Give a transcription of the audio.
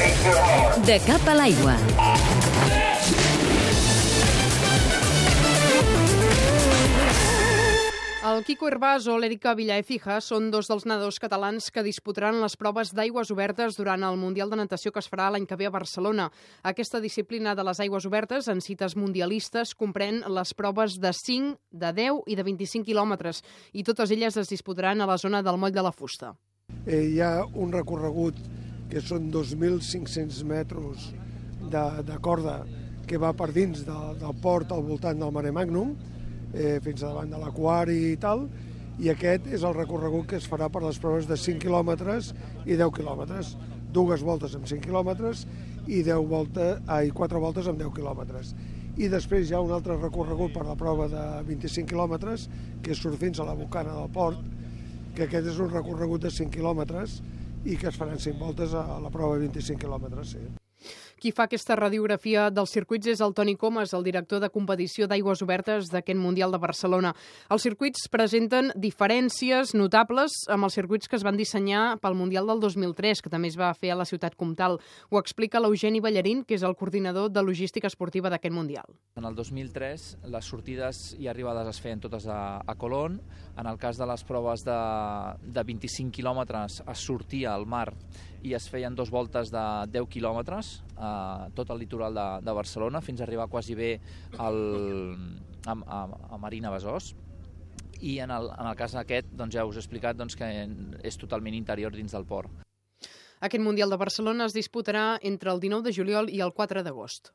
De cap a l'aigua. El Quico Herbàs o l'Èrica Villaefija són dos dels nedadors catalans que disputaran les proves d'aigües obertes durant el Mundial de Natació que es farà l'any que ve a Barcelona. Aquesta disciplina de les aigües obertes en cites mundialistes comprèn les proves de 5, de 10 i de 25 quilòmetres i totes elles es disputaran a la zona del Moll de la Fusta. Eh, hi ha un recorregut que són 2.500 metres de, de corda que va per dins de, del port al voltant del Mare Magnum, eh, fins a davant de l'aquari i tal, i aquest és el recorregut que es farà per les proves de 5 quilòmetres i 10 quilòmetres. Dues voltes amb 5 quilòmetres i 10 volta, ai, 4 voltes amb 10 quilòmetres. I després hi ha un altre recorregut per la prova de 25 quilòmetres, que surt fins a la bocana del port, que aquest és un recorregut de 5 quilòmetres i que es faran 5 voltes a la prova de 25 quilòmetres, sí. Qui fa aquesta radiografia dels circuits és el Toni Comas, el director de competició d'aigües obertes d'aquest Mundial de Barcelona. Els circuits presenten diferències notables amb els circuits que es van dissenyar pel Mundial del 2003, que també es va fer a la ciutat comtal. Ho explica l'Eugeni Ballarín, que és el coordinador de logística esportiva d'aquest Mundial. En el 2003 les sortides i arribades es feien totes a, a Colón. En el cas de les proves de, de 25 quilòmetres es sortia al mar i es feien dos voltes de 10 quilòmetres tot el litoral de, de Barcelona fins a arribar quasi bé al, a, a, a Marina Besòs i en el, en el cas aquest doncs ja us he explicat doncs, que és totalment interior dins del port. Aquest Mundial de Barcelona es disputarà entre el 19 de juliol i el 4 d'agost.